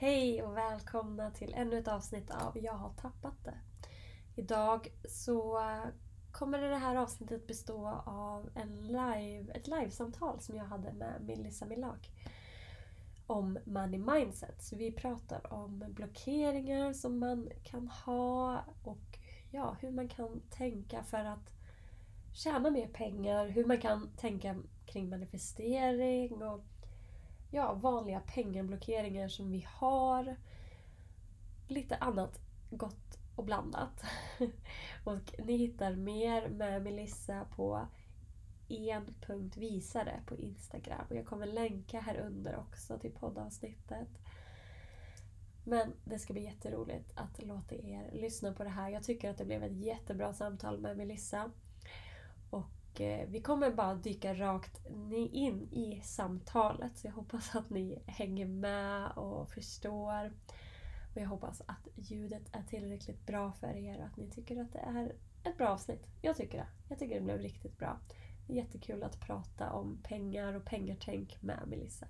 Hej och välkomna till ännu ett avsnitt av Jag har tappat det. Idag så kommer det här avsnittet bestå av en live, ett livesamtal som jag hade med Melissa Milak om money mindset. Så vi pratar om blockeringar som man kan ha och ja, hur man kan tänka för att tjäna mer pengar, hur man kan tänka kring manifestering och ja, vanliga pengablockeringar som vi har. Lite annat gott och blandat. och ni hittar mer med Melissa på en.visare på Instagram. Och jag kommer länka här under också till poddavsnittet. Men det ska bli jätteroligt att låta er lyssna på det här. Jag tycker att det blev ett jättebra samtal med Melissa. Och Eh, vi kommer bara dyka rakt in i samtalet. Så jag hoppas att ni hänger med och förstår. Och jag hoppas att ljudet är tillräckligt bra för er och att ni tycker att det är ett bra avsnitt. Jag tycker det. Jag tycker det blev riktigt bra. Jättekul att prata om pengar och pengartänk med Melissa.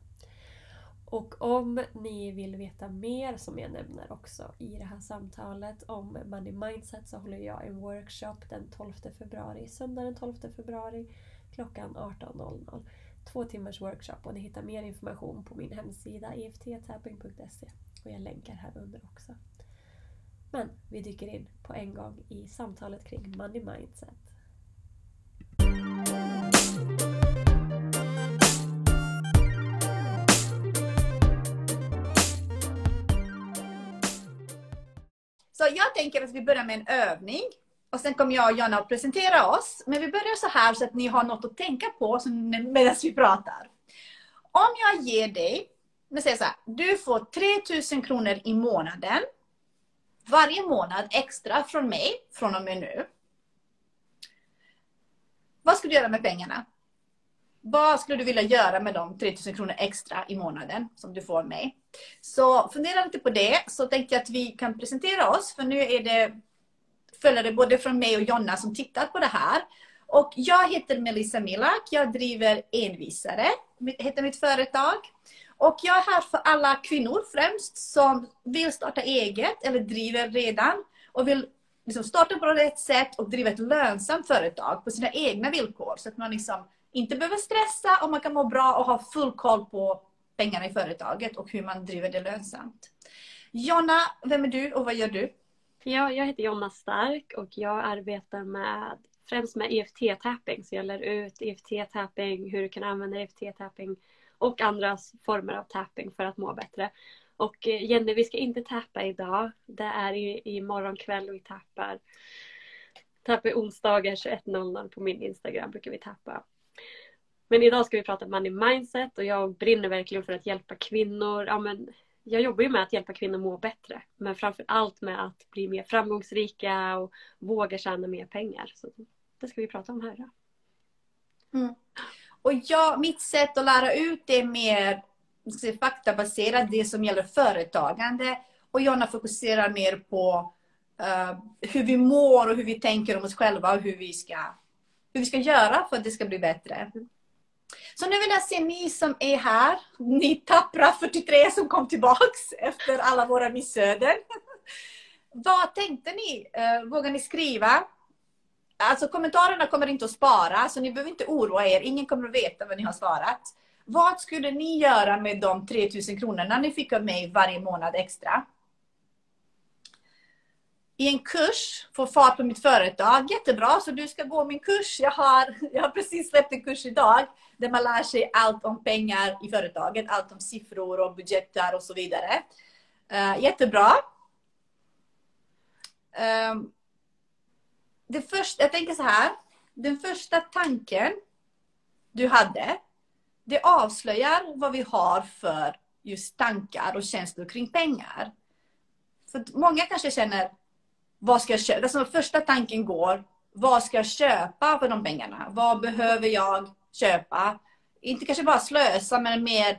Och om ni vill veta mer, som jag nämner också i det här samtalet, om Money Mindset så håller jag en workshop den 12 februari, söndag den 12 februari klockan 18.00. Två timmars workshop och ni hittar mer information på min hemsida efttapping.se och jag länkar här under också. Men vi dyker in på en gång i samtalet kring Money Mindset. Så jag tänker att vi börjar med en övning. Och sen kommer jag och Jonna att presentera oss. Men vi börjar så här så att ni har något att tänka på medan vi pratar. Om jag ger dig, nu säger så här, du får 3000 kronor i månaden. Varje månad extra från mig, från och med nu. Vad ska du göra med pengarna? Vad skulle du vilja göra med de 3000 kronor extra i månaden som du får av mig? Så fundera lite på det, så tänkte jag att vi kan presentera oss, för nu är det följare både från mig och Jonna som tittat på det här. Och jag heter Melissa Milak, jag driver Envisare, heter mitt företag. Och jag är här för alla kvinnor främst som vill starta eget eller driver redan och vill liksom starta på rätt sätt och driva ett lönsamt företag på sina egna villkor. Så att man liksom inte behöver stressa och man kan må bra och ha full koll på pengarna i företaget och hur man driver det lönsamt. Jonna, vem är du och vad gör du? Ja, jag heter Jonna Stark och jag arbetar med främst med EFT-tapping. Så jag lär ut EFT-tapping, hur du kan använda EFT-tapping och andra former av tapping för att må bättre. Och eh, Jenny, vi ska inte tappa idag. Det är i, i morgon kväll vi tappar. Tappar onsdagar 21.00 på min Instagram brukar vi tappa. Men idag ska vi prata money mindset och jag brinner verkligen för att hjälpa kvinnor. Ja, men jag jobbar ju med att hjälpa kvinnor må bättre. Men framför allt med att bli mer framgångsrika och våga tjäna mer pengar. Så det ska vi prata om här idag. Mm. Och jag, mitt sätt att lära ut det är mer säga, faktabaserat, det som gäller företagande. Och Jonna fokuserar mer på uh, hur vi mår och hur vi tänker om oss själva och hur vi ska, hur vi ska göra för att det ska bli bättre. Så nu vill jag se ni som är här, ni tappra 43 som kom tillbaks efter alla våra missöden. Vad tänkte ni? Eh, vågar ni skriva? Alltså kommentarerna kommer inte att spara, så ni behöver inte oroa er. Ingen kommer att veta vad ni har svarat. Vad skulle ni göra med de 3000 kronorna ni fick av mig varje månad extra? i en kurs, få fart på mitt företag. Jättebra, så du ska gå min kurs. Jag har, jag har precis släppt en kurs idag där man lär sig allt om pengar i företaget, allt om siffror och budgetar och så vidare. Uh, jättebra. Um, det första, jag tänker så här. Den första tanken du hade, det avslöjar vad vi har för just tankar och känslor kring pengar. För många kanske känner, vad ska jag köpa? Alltså första tanken går, vad ska jag köpa för de pengarna? Vad behöver jag köpa? Inte kanske bara slösa, men mer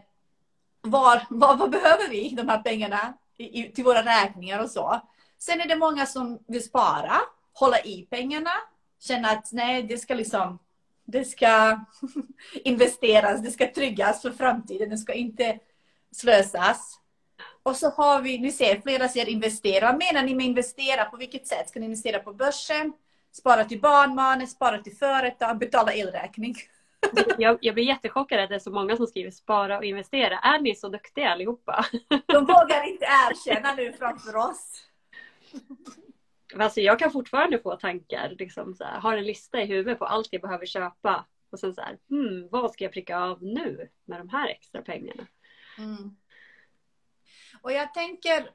var, var, vad behöver vi de här pengarna i, till våra räkningar och så. Sen är det många som vill spara, hålla i pengarna, känna att nej, det ska liksom det ska investeras, det ska tryggas för framtiden, det ska inte slösas. Och så har vi, ni ser, flera säger investera. Vad menar ni med investera? På vilket sätt? Ska ni investera på börsen? Spara till barnbarnen, spara till företag, betala elräkning? Jag, jag blir jättechockad att det är så många som skriver spara och investera. Är ni så duktiga allihopa? De vågar inte erkänna nu framför oss. Alltså jag kan fortfarande få tankar, liksom så här, har en lista i huvudet på allt jag behöver köpa. Och sen så här, hmm, vad ska jag pricka av nu med de här extra pengarna? Mm. Och jag tänker,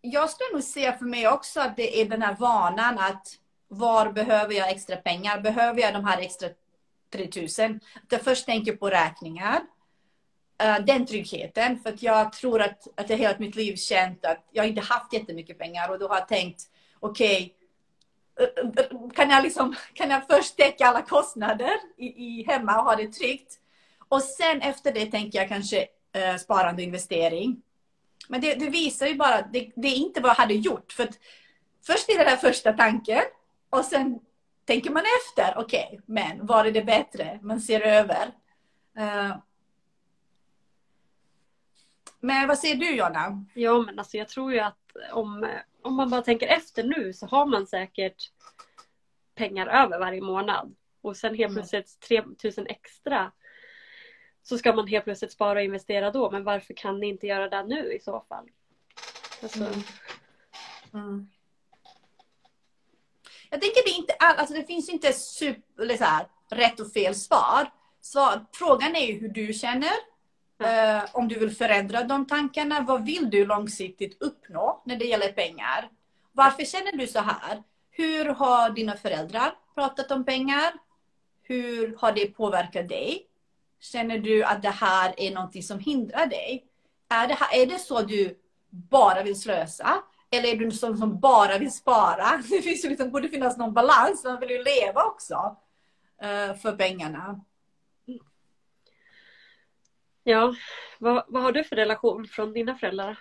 jag skulle nog säga för mig också att det är den här vanan att var behöver jag extra pengar? Behöver jag de här extra 3000? Att jag först tänker på räkningar. Eh, den tryggheten. För att jag tror att, att jag hela mitt liv känt att jag inte haft jättemycket pengar och då har jag tänkt okej, okay, kan jag, liksom, kan jag först täcka alla kostnader i, i hemma och ha det tryggt? Och sen efter det tänker jag kanske eh, sparande och investering. Men det, det visar ju bara, det, det är inte vad jag hade gjort. För att först är det den första tanken och sen tänker man efter. Okej, okay, men var är det bättre? Man ser över. Uh, men vad säger du Jonna? Ja men alltså jag tror ju att om, om man bara tänker efter nu så har man säkert pengar över varje månad. Och sen helt mm. plötsligt 3000 extra så ska man helt plötsligt spara och investera då. Men varför kan ni inte göra det nu i så fall? Alltså... Mm. Mm. Jag tänker det inte all, alltså det finns inte super, så här, rätt och fel svar. svar. Frågan är ju hur du känner. Uh, om du vill förändra de tankarna. Vad vill du långsiktigt uppnå när det gäller pengar? Varför känner du så här? Hur har dina föräldrar pratat om pengar? Hur har det påverkat dig? Känner du att det här är någonting som hindrar dig? Är det, är det så du bara vill slösa? Eller är du sån som bara vill spara? Det finns ju liksom, borde finnas någon balans. Man vill ju leva också. Uh, för pengarna. Ja, vad, vad har du för relation från dina föräldrar?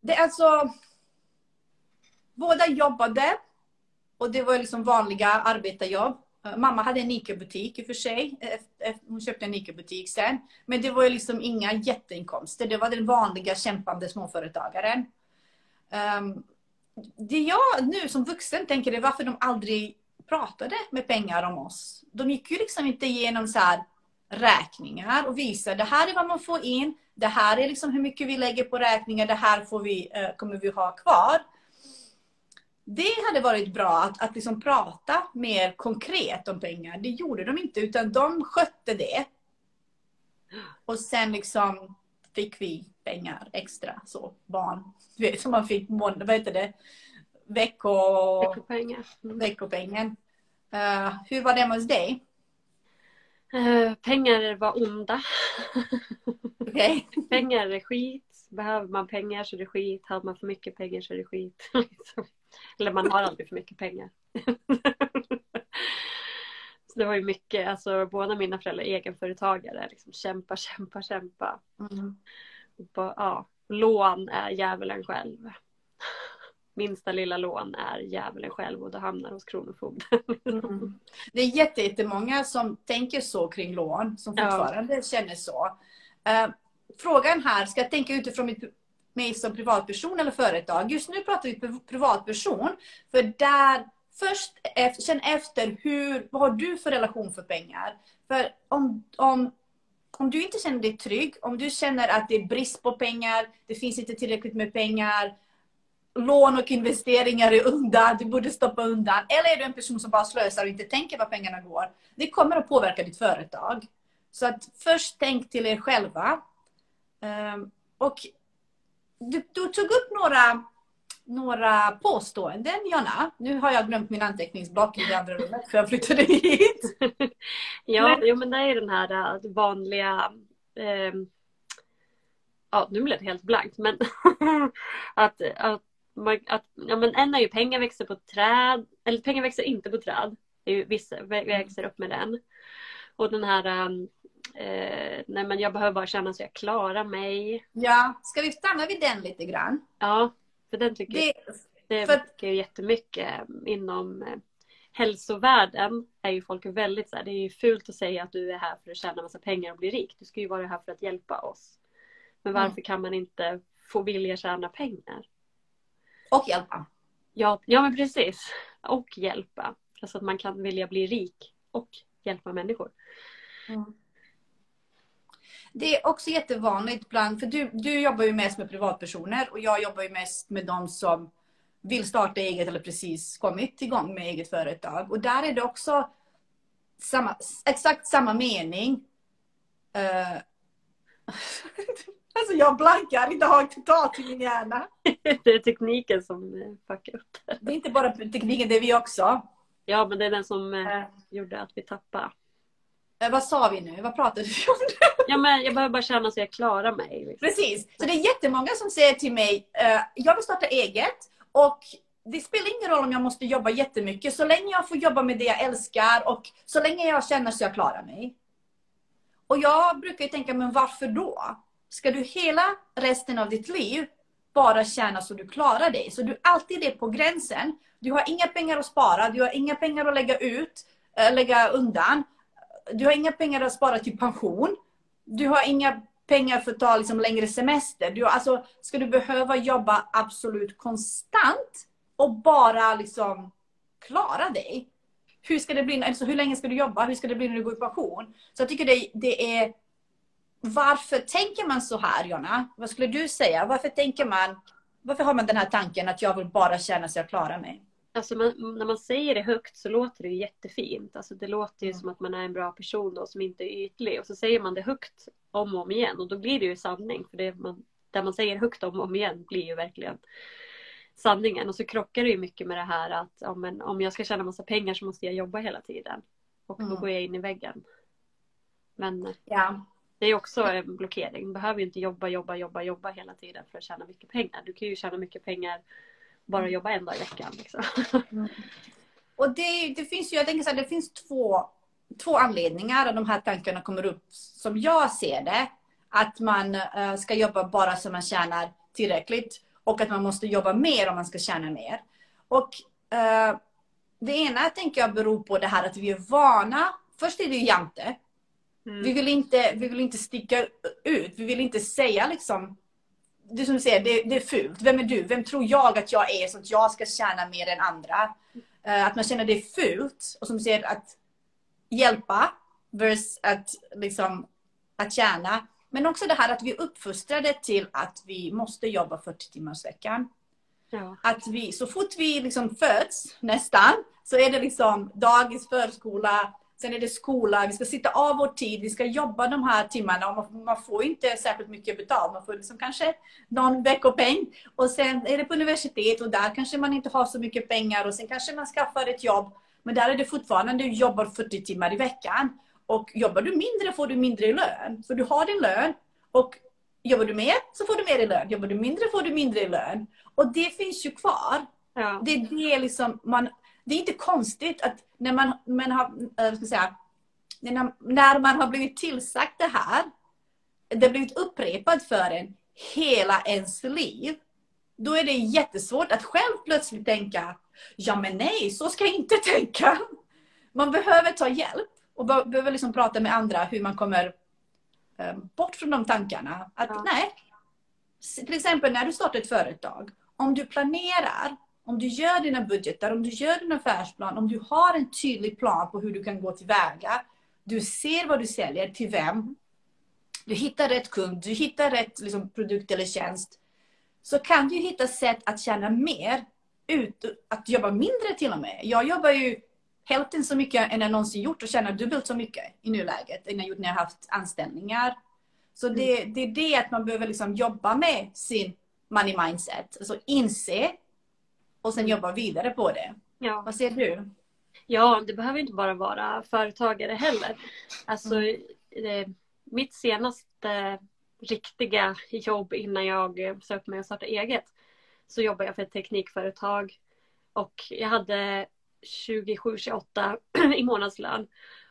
Det är alltså... Båda jobbade. Och det var liksom vanliga arbetarjobb. Eh, mamma hade en ICA-butik i och för sig. Eh, eh, hon köpte en ICA-butik sen. Men det var ju liksom inga jätteinkomster. Det var den vanliga kämpande småföretagaren. Ehm, det jag nu som vuxen tänker är varför de aldrig pratade med pengar om oss. De gick ju liksom inte igenom så här räkningar och visade det här är vad man får in. Det här är liksom hur mycket vi lägger på räkningar. Det här får vi, kommer vi ha kvar det hade varit bra att, att liksom prata mer konkret om pengar. Det gjorde de inte, utan de skötte det. Och sen liksom fick vi pengar extra, så barn. Du vet, som man fick månad, vad heter det? Vecko... Veckopengen. Mm. Veckopengen. Uh, hur var det hos dig? Uh, pengar var onda. Okay. pengar är skit. Behöver man pengar så är det skit. Har man för mycket pengar så är det skit. Eller man har aldrig för mycket pengar. Så det var ju mycket, alltså båda mina föräldrar är egenföretagare. Liksom kämpa, kämpa, kämpa. Mm. På, ja, lån är djävulen själv. Minsta lilla lån är djävulen själv och då hamnar hos Kronofogden. Mm. Det är jättemånga som tänker så kring lån, som fortfarande ja. känner så. Uh, frågan här, ska jag tänka utifrån mitt mig som privatperson eller företag. Just nu pratar vi privatperson. För där, först efter, känn efter hur, vad har du för relation för pengar? För om, om, om du inte känner dig trygg, om du känner att det är brist på pengar, det finns inte tillräckligt med pengar, lån och investeringar är undan, du borde stoppa undan. Eller är du en person som bara slösar och inte tänker var pengarna går. Det kommer att påverka ditt företag. Så att först tänk till er själva. Ehm, och du, du, tog upp några, några påståenden, Jonna. Nu har jag glömt min anteckningsblock i det andra rummet för jag flyttade hit. ja, men... Jo, men det är den här äh, vanliga eh, Ja, nu blev det helt blankt, men att, att, att ja, men en är ju pengar växer på träd, eller pengar växer inte på träd. Det är ju, vissa växer upp med den. Och den här um, Eh, nej men jag behöver bara känna så jag klarar mig. Ja, ska vi stanna vid den lite grann? Ja, för den tycker det, jag, det för... jag jättemycket inom eh, hälsovärlden är ju folk väldigt så här, det är ju fult att säga att du är här för att tjäna massa pengar och bli rik. Du ska ju vara här för att hjälpa oss. Men varför kan man inte få vilja tjäna pengar? Och hjälpa. Ja, ja men precis. Och hjälpa. Alltså att man kan vilja bli rik och hjälpa människor. Det är också jättevanligt bland, för du, du jobbar ju mest med privatpersoner och jag jobbar ju mest med de som vill starta eget eller precis kommit igång med eget företag. Och där är det också samma, exakt samma mening. Uh, alltså jag blankar, inte har totalt i min hjärna. det är tekniken som eh, fuckar upp det. Är inte bara tekniken, det är vi också. Ja, men det är den som eh, gjorde att vi tappade. Eh, vad sa vi nu? Vad pratade vi om? ja, men jag behöver bara känna så jag klarar mig. Liksom. Precis. Så det är jättemånga som säger till mig, uh, jag vill starta eget och det spelar ingen roll om jag måste jobba jättemycket. Så länge jag får jobba med det jag älskar och så länge jag känner så jag klarar mig. Och jag brukar ju tänka, men varför då? Ska du hela resten av ditt liv bara tjäna så du klarar dig? Så du alltid är på gränsen. Du har inga pengar att spara, du har inga pengar att lägga ut, äh, lägga undan. Du har inga pengar att spara till pension. Du har inga pengar för att ta liksom, längre semester. Du, alltså, ska du behöva jobba absolut konstant och bara liksom klara dig. Hur ska det bli? Alltså, hur länge ska du jobba? Hur ska det bli när du går i pension? Så jag tycker det, det är... Varför tänker man så här, Jonna? Vad skulle du säga? Varför tänker man... Varför har man den här tanken att jag vill bara känna så jag klarar mig? Alltså man, när man säger det högt så låter det jättefint. Alltså det låter ju mm. som att man är en bra person då som inte är ytlig. Och så säger man det högt om och om igen och då blir det ju sanning. För det man, det man säger högt om och om igen blir ju verkligen sanningen. Och så krockar det ju mycket med det här att ja, men, om jag ska tjäna massa pengar så måste jag jobba hela tiden. Och mm. då går jag in i väggen. Men ja. det är också en blockering. Du behöver ju inte jobba, jobba, jobba, jobba hela tiden för att tjäna mycket pengar. Du kan ju tjäna mycket pengar bara mm. jobba en dag i veckan. Liksom. Mm. Och det, det finns ju, jag tänker så här, det finns två, två anledningar att de här tankarna kommer upp som jag ser det. Att man uh, ska jobba bara så man tjänar tillräckligt och att man måste jobba mer om man ska tjäna mer. Och uh, det ena tänker jag beror på det här att vi är vana. Först är det jante. Mm. Vi, vill inte, vi vill inte sticka ut. Vi vill inte säga liksom det som du säger, det, det, är fult. Vem är du? Vem tror jag att jag är så att jag ska tjäna mer än andra? Uh, att man känner det är fult. Och som du säger, att hjälpa versus att, liksom, att tjäna. Men också det här att vi är uppfostrade till att vi måste jobba 40 timmars veckan. Ja. Att vi, så fort vi liksom föds, nästan, så är det liksom dagis, förskola, sen är det skola, vi ska sitta av vår tid, vi ska jobba de här timmarna och man, man får inte särskilt mycket betalt. Man får liksom kanske någon veckopeng. Och sen är det på universitet och där kanske man inte har så mycket pengar och sen kanske man skaffar ett jobb. Men där är det fortfarande, du jobbar 40 timmar i veckan. Och jobbar du mindre får du mindre i lön. Så du har din lön och jobbar du mer så får du mer i lön. Jobbar du mindre får du mindre i lön. Och det finns ju kvar. Ja. Det är det liksom man... Det är inte konstigt att när man, man har, äh, ska säga, när, när man har blivit tillsagt det här, det har blivit upprepat för en hela ens liv, då är det jättesvårt att själv plötsligt tänka, ja men nej, så ska jag inte tänka. Man behöver ta hjälp och behöver liksom prata med andra hur man kommer eh, bort från de tankarna. Att ja. nej, till exempel när du startar ett företag, om du planerar, om du gör dina budgetar, om du gör din affärsplan, om du har en tydlig plan på hur du kan gå tillväga, du ser vad du säljer, till vem, du hittar rätt kund, du hittar rätt liksom, produkt eller tjänst, så kan du hitta sätt att tjäna mer, ut, att jobba mindre till och med. Jag jobbar ju hälften så mycket än jag någonsin gjort och tjänar dubbelt så mycket i nuläget än jag gjort när jag haft anställningar. Så det, mm. det är det att man behöver liksom jobba med sin money mindset. Alltså inse och sen mm. jobba vidare på det. Ja. Vad säger du? Ja, det behöver inte bara vara företagare heller. Alltså, mm. det, mitt senaste riktiga jobb innan jag sökte mig att starta eget så jobbade jag för ett teknikföretag och jag hade 27-28 i månadslön.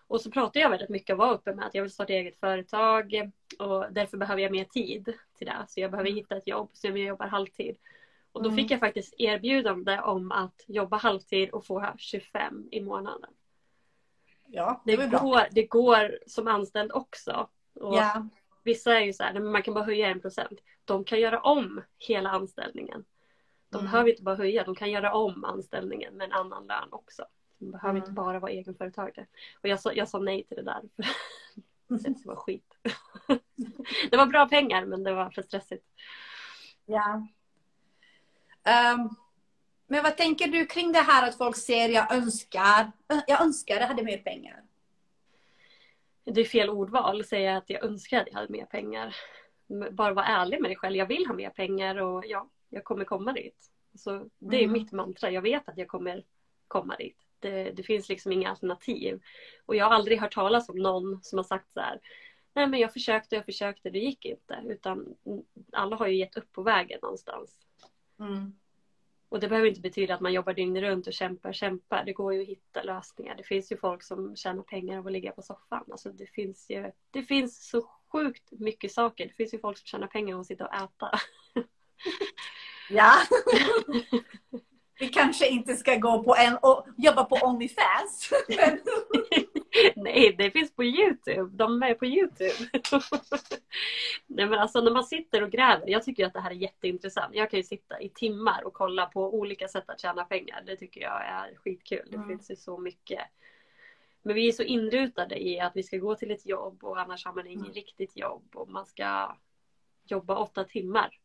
Och så pratade jag väldigt mycket och var uppe med att jag vill starta eget företag och därför behöver jag mer tid till det. Så jag behöver hitta ett jobb så jag jobbar halvtid. Och då mm. fick jag faktiskt erbjudande om att jobba halvtid och få 25 i månaden. Ja, det, det går, det går som anställd också. Och ja. Vissa är ju så här, "Nej, men man kan bara höja en procent. De kan göra om hela anställningen. De Mm. behöver inte bara höja, de kan göra om anställningen med en annan lön också. De behöver Mm. inte bara vara egenföretagare. Och jag sa, jag sa nej till det där. För det var skit. det var bra pengar men det var för stressigt. Ja. Ehm, men vad tänker du kring det här att folk säger jag önskar, jag önskar jag hade mer pengar? Det är fel ordval att säga att jag önskar att jag hade mer pengar. Bara vara ärlig med dig själv. Jag vill ha mer pengar och ja, jag kommer komma dit. Så det är Mm. mitt mantra. Jag vet att jag kommer komma dit. Det, det finns liksom inga alternativ. Och jag har aldrig hört talas om någon som har sagt så här. Nej men jag försökte, jag försökte, det gick inte. Utan alla har ju gett upp på vägen någonstans. Mm. Och det behöver inte betyda att man jobbar dygnet runt och kämpar, kämpar. Det går ju att hitta lösningar. Det finns ju folk som tjänar pengar av att ligga på soffan. Alltså det finns ju, det finns så sjukt mycket saker. Det finns ju folk som tjänar pengar av att sitta och äta. Ja. Vi kanske inte ska gå på en och jobba på Onlyfans. Men, Nej, det finns på Youtube. De är på Youtube. Nej men alltså när man sitter och gräver. Jag tycker att det här är jätteintressant. Jag kan ju sitta i timmar och kolla på olika sätt att tjäna pengar. Det tycker jag är skitkul. Det Mm. finns ju så mycket. Men vi är så inrutade i att vi ska gå till ett jobb och annars har man inget Mm. riktigt jobb. Och man ska jobba åtta timmar.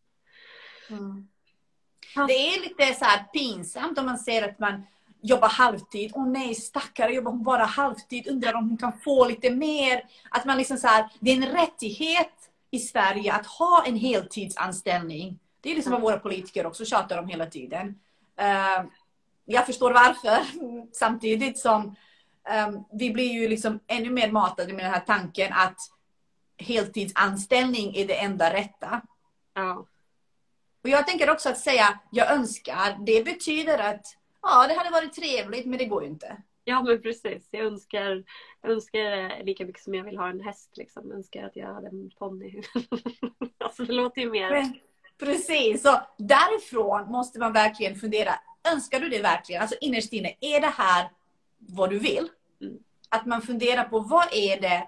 Det är lite så här pinsamt om man ser att man jobbar halvtid. Åh nej, stackare, jobbar hon bara halvtid? Undrar om hon kan få lite mer? Att man liksom så här, det är en rättighet i Sverige att ha en heltidsanställning. Det är liksom vad våra politiker också tjatar om hela tiden. Eh, jag förstår varför. Samtidigt som eh, vi blir ju liksom ännu mer matade med den här tanken att heltidsanställning är det enda rätta. Ja. Och jag tänker också att säga jag önskar, det betyder att ja, det hade varit trevligt men det går ju inte. Ja men precis. Jag önskar, jag önskar lika mycket som jag vill ha en häst. Liksom. Jag önskar att jag hade en ponny. alltså det låter ju mer... Precis, så därifrån måste man verkligen fundera. Önskar du det verkligen? Alltså innerst inne, är det här vad du vill? Mm. Att man funderar på vad är det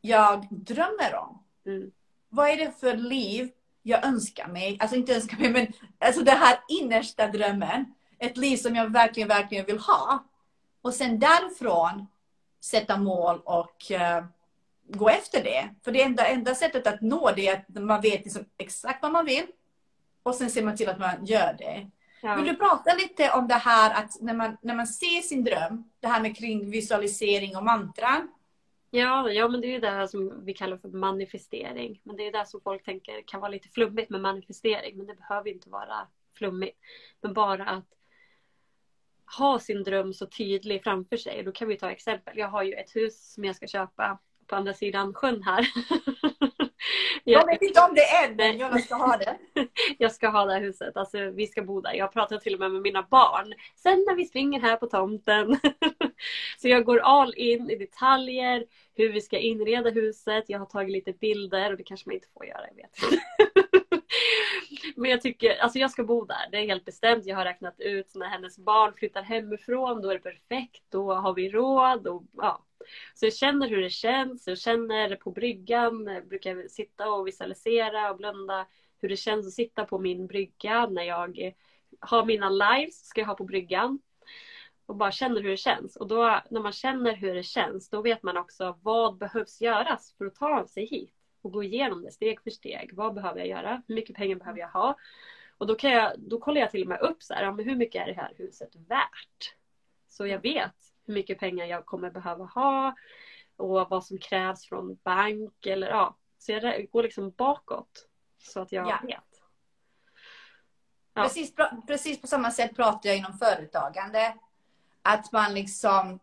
jag drömmer om? Mm. Vad är det för liv jag önskar mig? Alltså inte önskar mig, men alltså det här innersta drömmen. Ett liv som jag verkligen, verkligen vill ha. Och sen därifrån sätta mål och eh, gå efter det. För det enda, enda sättet att nå det är att man vet liksom exakt vad man vill. Och sen ser man till att man gör det. Ja. Vill du prata lite om det här att när man, när man ser sin dröm, det här med kring visualisering och mantran. Ja, ja, men det är ju det här som vi kallar för manifestering. Men det är det som folk tänker kan vara lite flummigt med manifestering. Men det behöver inte vara flummigt. Men bara att ha sin dröm så tydlig framför sig. Då kan vi ta exempel. Jag har ju ett hus som jag ska köpa på andra sidan sjön här. Jag vet inte om det än, men jag ska ha det. jag ska ha det här huset. Alltså, vi ska bo där. Jag pratar till och med med mina barn. Sen när vi springer här på tomten. så jag går all in i detaljer. Hur vi ska inreda huset. Jag har tagit lite bilder och det kanske man inte får göra. Jag vet. Men jag tycker, alltså jag ska bo där. Det är helt bestämt. Jag har räknat ut när hennes barn flyttar hemifrån. Då är det perfekt. Då har vi råd. Och, ja. Så jag känner hur det känns. Jag känner på bryggan. Eh, jag brukar sitta och visualisera och blunda hur det känns att sitta på min brygga när jag har mina lives. Ska jag ha på bryggan. Och bara känner hur det känns. Och då när man känner hur det känns då vet man också vad behövs göras för att ta sig hit. Och gå igenom det steg för steg. Vad behöver jag göra? Hur mycket pengar behöver jag ha? Och då, kan jag, då kollar jag till och med upp så här, ja, men hur mycket är det här huset värt? Så jag vet hur mycket pengar jag kommer behöva ha och vad som krävs från bank eller ja. Så jag går liksom bakåt så att jag Ja. vet. Ja. Precis, precis på samma sätt pratar jag inom företagande. Att man liksom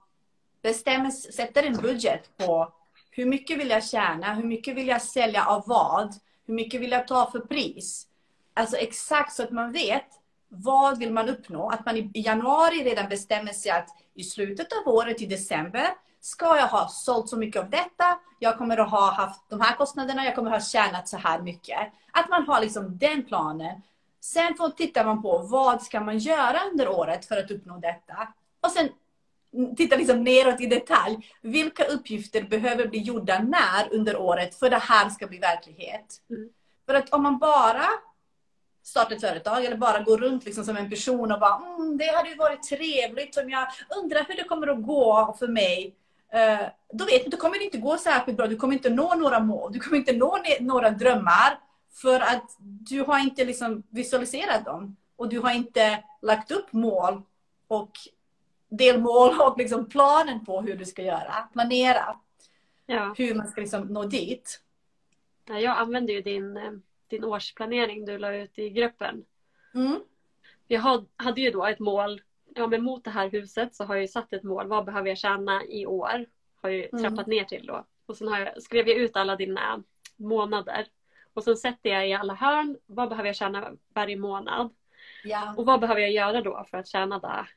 bestämmer, sätter en budget på hur mycket vill jag tjäna, hur mycket vill jag sälja av vad, hur mycket vill jag ta för pris. Alltså exakt så att man vet vad vill man uppnå. Att man i januari redan bestämmer sig att i slutet av året, i december, ska jag ha sålt så mycket av detta, jag kommer att ha haft de här kostnaderna, jag kommer att ha tjänat så här mycket. Att man har liksom den planen. Sen får tittar man på vad ska man göra under året för att uppnå detta. Och sen titta liksom neråt i detalj. Vilka uppgifter behöver bli gjorda när under året för det här ska bli verklighet? Mm. För att om man bara startar ett företag eller bara går runt liksom som en person och bara mm, det hade ju varit trevligt om jag undrar hur det kommer att gå för mig. Uh, då vet du, då kommer det inte gå särskilt bra. Du kommer inte nå några mål. Du kommer inte nå några drömmar. För att du har inte liksom visualiserat dem. Och du har inte lagt upp mål och delmål och liksom planen på hur du ska göra. Planera Ja. hur man ska liksom nå dit. Ja, Jag använde ju din, eh, din årsplanering du la ut i gruppen. Mm. Jag had- hade ju då ett mål. Ja, men mot det här huset så har jag ju satt ett mål. Vad behöver jag tjäna i år? Har jag ju Mm. trappat ner till då. Och sen har jag, skrev jag ut alla dina månader. Och sen sätter jag i alla hörn. Vad behöver jag tjäna varje månad? Ja. Och vad behöver jag göra då för att tjäna det?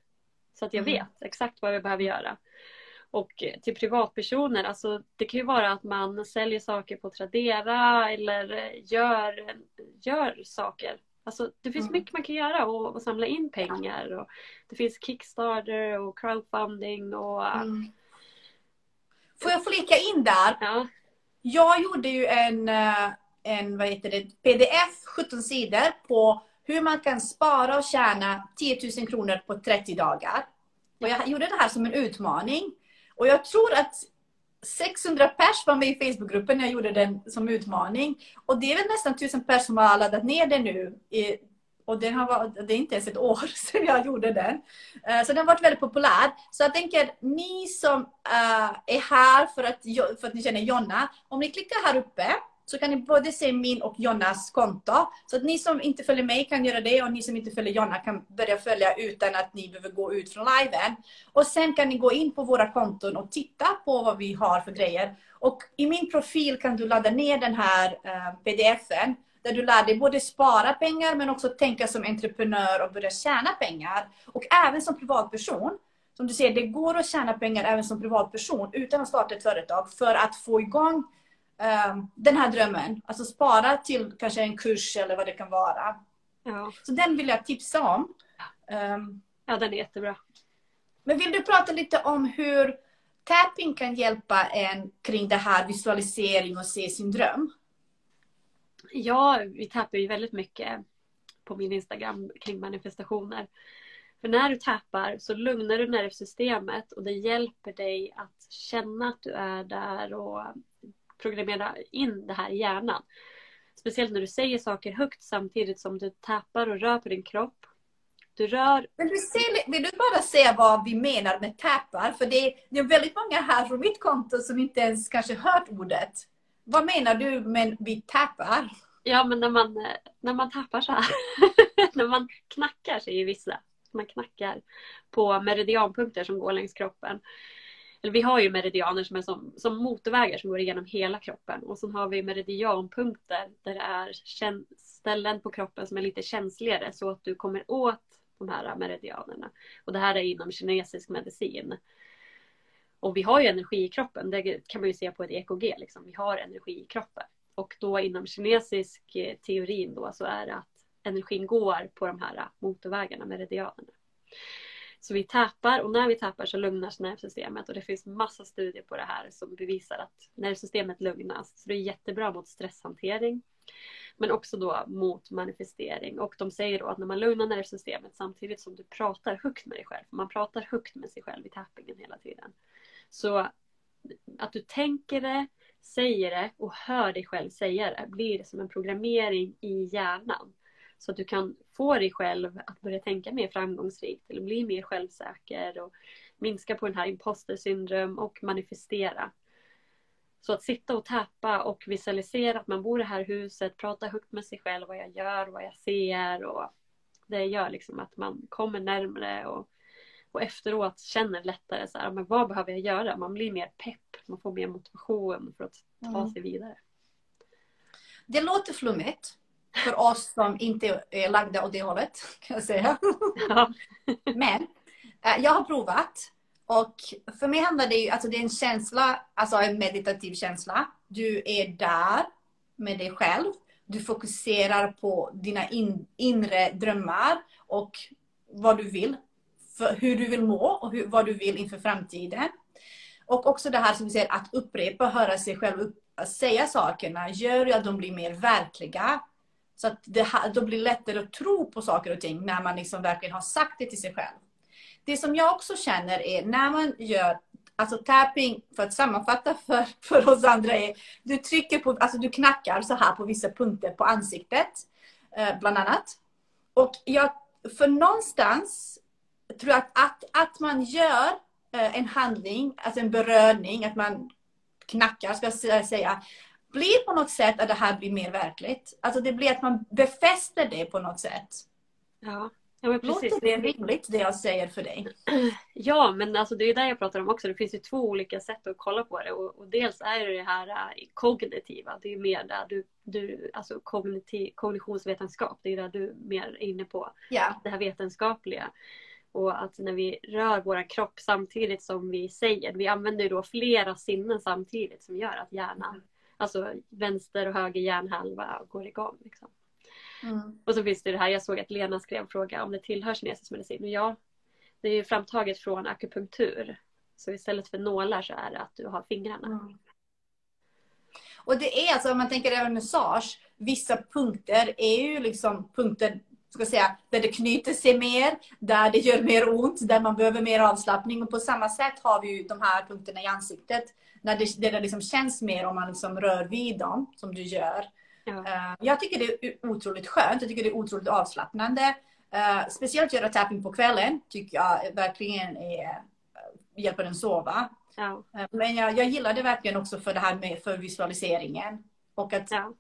Så att jag Mm. vet exakt vad jag behöver göra. Och eh, till privatpersoner, alltså det kan ju vara att man säljer saker på Tradera eller eh, gör, gör saker. Alltså det finns Mm. mycket man kan göra och, och samla in pengar. Och det finns Kickstarter och crowdfunding och Mm. Får jag flika in där? ja, Jag gjorde ju en, eh, en vad heter det, pdf, 17 sidor på hur man kan spara och tjäna 10 000 kronor på 30 dagar. Och jag gjorde det här som en utmaning. Och jag tror att 600 pers var med i Facebookgruppen när jag gjorde den som utmaning. Och det är väl nästan 1000 pers som har laddat ner den nu. Och den har varit, det är inte ens ett år sedan jag gjorde den. Eh, så den har varit väldigt populär. Så jag tänker, ni som eh, är här för att, för att ni känner Jonna, om ni klickar här uppe så kan ni både se min och Jonnas konto. Så att ni som inte följer mig kan göra det och ni som inte följer Jonna kan börja följa utan att ni behöver gå ut från liven. Och sen kan ni gå in på våra konton och titta på vad vi har för grejer. Och i min profil kan du ladda ner den här eh, pdfen där du lär dig både spara pengar men också tänka som entreprenör och börja tjäna pengar. Och även som privatperson. Som du ser, det går att tjäna pengar även som privatperson utan att starta ett företag för att få igång eh, den här drömmen. Alltså spara till kanske en kurs eller vad det kan vara. ja, Så den vill jag tipsa om. Um, ja, den är jättebra. men vill du prata lite om hur tapping kan hjälpa en kring det här visualisering och se sin dröm? Ja, vi tappar ju väldigt mycket på min Instagram kring manifestationer. För när du tappar så lugnar du nervsystemet och det hjälper dig att känna att du är där och programmera in det här i hjärnan. Speciellt när du säger saker högt samtidigt som du tappar och rör på din kropp. Du rör Vill du, se, vill du bara säga vad vi menar med tappar? För det är, det är väldigt många här från mitt konto som inte ens kanske hört ordet. Vad menar du med vi tappar? Ja, men när man, eh, när man tappar så här. när man knackar, säger vissa. Man knackar på meridianpunkter som går längs kroppen. Eller vi har ju meridianer som är som, som motorvägar som går igenom hela kroppen. Och sen har vi meridianpunkter där det är ställen på kroppen som är lite känsligare så att du kommer åt de här meridianerna. Och det här är inom kinesisk medicin. Och vi har ju energi i kroppen, det kan man ju se på ett EKG. Liksom. Vi har energi i kroppen. Och då inom kinesisk eh, teorin då så är det att energin går på de här motorvägarna, meridianerna. Så vi tappar och när vi tappar så lugnas nervsystemet och det finns massa studier på det här som bevisar att nervsystemet lugnas. Så det är jättebra mot stresshantering. Men också då mot manifestering. Och de säger då att när man lugnar nervsystemet samtidigt som du pratar högt med dig själv. Man pratar högt med sig själv i tappingen hela tiden. Så att du tänker det, säger det och hör dig själv säga det blir som en programmering i hjärnan. Så att du kan få dig själv att börja tänka mer framgångsrikt eller bli mer självsäker och minska på den här imposter syndrom och manifestera. Så att sitta och tappa och visualisera att man bor i det här huset, prata högt med sig själv vad jag gör, vad jag ser och det gör liksom att man kommer närmre och, och efteråt känner lättare så här, men vad behöver jag göra? Man blir mer pepp, man får mer motivation för att ta Mm. sig vidare. Det låter flummigt för oss som inte är lagda åt det hållet, kan jag säga. Ja. Men eh, jag har provat. Och för mig handlar det ju, alltså det är en känsla, alltså en meditativ känsla. Du är där med dig själv. Du fokuserar på dina in, inre drömmar och vad du vill för hur du vill må och hur, vad du vill inför framtiden. Och också det här som vi säger att upprepa, höra sig själv upp, säga sakerna gör ju att de blir mer verkliga. Så att det då blir lättare att tro på saker och ting när man liksom verkligen har sagt det till sig själv. Det som jag också känner är när man gör Alltså tapping, för att sammanfatta för, för oss andra, är du trycker på, alltså du knackar så här på vissa punkter på ansiktet. Eh, bland annat. Och jag, för någonstans tror jag att, att, att man gör eh, en handling, alltså en beröring, att man knackar, ska jag säga, blir på något sätt att det här blir mer verkligt. Alltså det blir att man befäster det på något sätt. Ja. Ja, men precis. Låter det rimligt det jag säger för dig? Ja, men alltså det är det jag pratar om också. Det finns ju två olika sätt att kolla på det. Och, och dels är det det här äh, kognitiva. Det är mer där du, du alltså kognitiv, kognitionsvetenskap. Det är där du är mer inne på. Ja. Det här vetenskapliga. Och att när vi rör vår kropp samtidigt som vi säger. Vi använder ju då flera sinnen samtidigt som gör att hjärnan, mm. Alltså vänster och höger hjärnhalva går igång. Liksom. Mm. Och så finns det det här, jag såg att Lena skrev fråga om det tillhör kinesisk medicin. Och ja, det är ju framtaget från akupunktur. Så istället för nålar så är det att du har fingrarna. Mm. Och det är alltså, om man tänker även massage, vissa punkter är ju liksom punkter ska säga, där det knyter sig mer, där det gör mer ont, där man behöver mer avslappning. Och på samma sätt har vi ju de här punkterna i ansiktet, när det, där det liksom känns mer om man liksom rör vid dem, som du gör. Ja. Eh, jag tycker det är otroligt skönt. Jag tycker det är otroligt avslappnande. Uh, speciellt göra tapping på kvällen tycker jag verkligen är, uh, hjälper en sova. Ja. Men jag, jag gillar det verkligen också för det här med för visualiseringen. Och att ja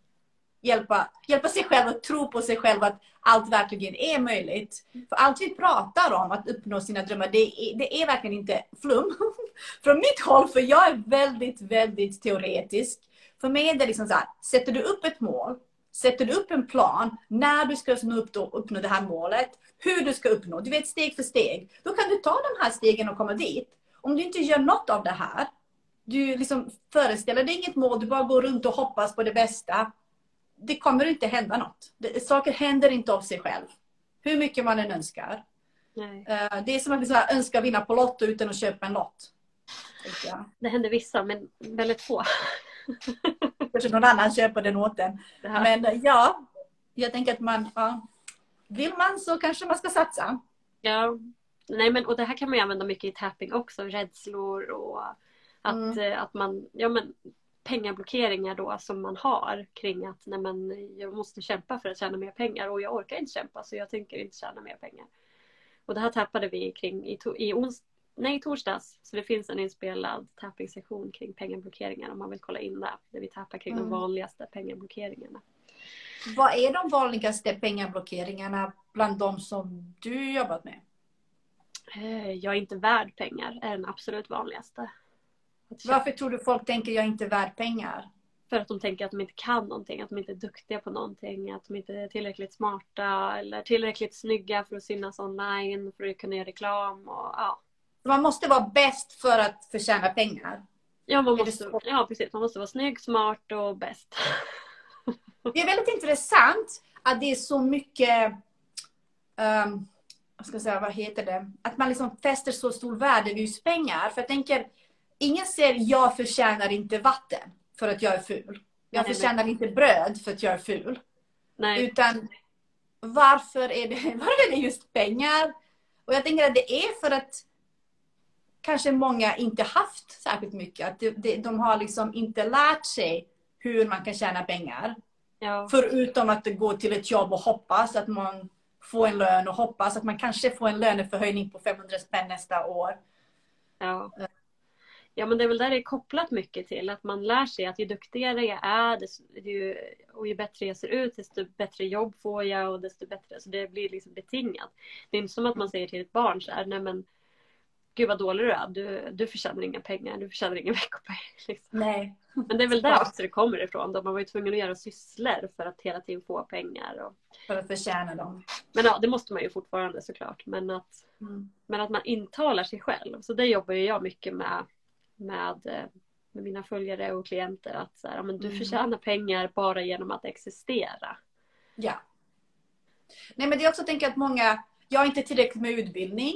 hjälpa, hjälpa sig själv att tro på sig själv att allt verkligen är möjligt. För allt vi pratar om, att uppnå sina drömmar, det är, det är verkligen inte flum. Från mitt håll, för jag är väldigt, väldigt teoretisk. För mig är det liksom så här, sätter du upp ett mål, sätter du upp en plan när du ska uppnå, uppnå det här målet, hur du ska uppnå, du vet steg för steg. Då kan du ta de här stegen och komma dit. Om du inte gör något av det här, du liksom föreställer dig inget mål, du bara går runt och hoppas på det bästa. Det kommer inte hända något. Det, saker händer inte av sig själv. Hur mycket man än önskar. Nej. Eh, det är som att liksom önska vinna på Lotto utan att köpa en lott. Det händer vissa, men väldigt få. Kanske någon annan köper den åt en. Men ja, jag tänker att man, ja, vill man så kanske man ska satsa. Ja, nej men och det här kan man ju använda mycket i tapping också, rädslor och att, mm. Eh, att man, ja men pengablockeringar då som man har kring att nej men, jag måste kämpa för att tjäna mer pengar och jag orkar inte kämpa så jag tänker inte tjäna mer pengar. Och det här tappade vi kring i, i ons, nej, torsdags. Så det finns en inspelad tapping-session kring pengablockeringar om man vill kolla in det. Där vi tappar kring mm. de vanligaste pengablockeringarna. Vad är de vanligaste pengablockeringarna bland de som du jobbat med? Eh, jag är inte värd pengar är den absolut vanligaste. Varför tror du folk tänker jag är inte värd pengar? För att de tänker att de inte kan någonting, att de inte är duktiga på någonting, att de inte är tillräckligt smarta eller tillräckligt snygga för att synas online, för att kunna göra reklam och ja. Man måste vara bäst för att förtjäna pengar. Ja, man måste, ja, precis. Man måste vara snygg, smart och bäst. Det är väldigt intressant att det är så mycket um, vad ska jag säga, vad heter det? Att man liksom fäster så stor värde vid just pengar. För jag tänker, ingen säger jag förtjänar inte vatten för att jag är ful. Jag Nej, förtjänar men... inte bröd för att jag är ful. Nej. Utan varför är, det, varför är det just pengar? Och jag tänker att det är för att kanske många inte haft särskilt mycket. Att de, de, de har liksom inte lärt sig hur man kan tjäna pengar. Ja. Förutom att gå till ett jobb och hoppas att man får en lön och hoppas att man kanske får en löneförhöjning på 500 spänn nästa år. Ja. Ja men det är väl där det är kopplat mycket till att man lär sig att ju duktigare jag är ju, och ju bättre jag ser ut desto bättre jobb får jag och desto bättre, så det blir liksom betingat. Det är inte som att man säger till ett barn så här, nej men gud vad dålig du är, du, du förtjänar inga pengar, du förtjänar ingen veckopeng. Liksom. Nej. Men det är väl där också det kommer ifrån. Då man var ju tvungen att göra sysslor för att hela tiden få pengar. Och... För att förtjäna dem. Men ja, det måste man ju fortfarande såklart. Men att, mm. men att man intalar sig själv. Så det jobbar ju jag mycket med, med, eh, med mina följare och klienter. Att så här, men du mm. förtjänar pengar bara genom att existera. Ja. Nej men det är också tänka att många, jag har inte tillräckligt med utbildning.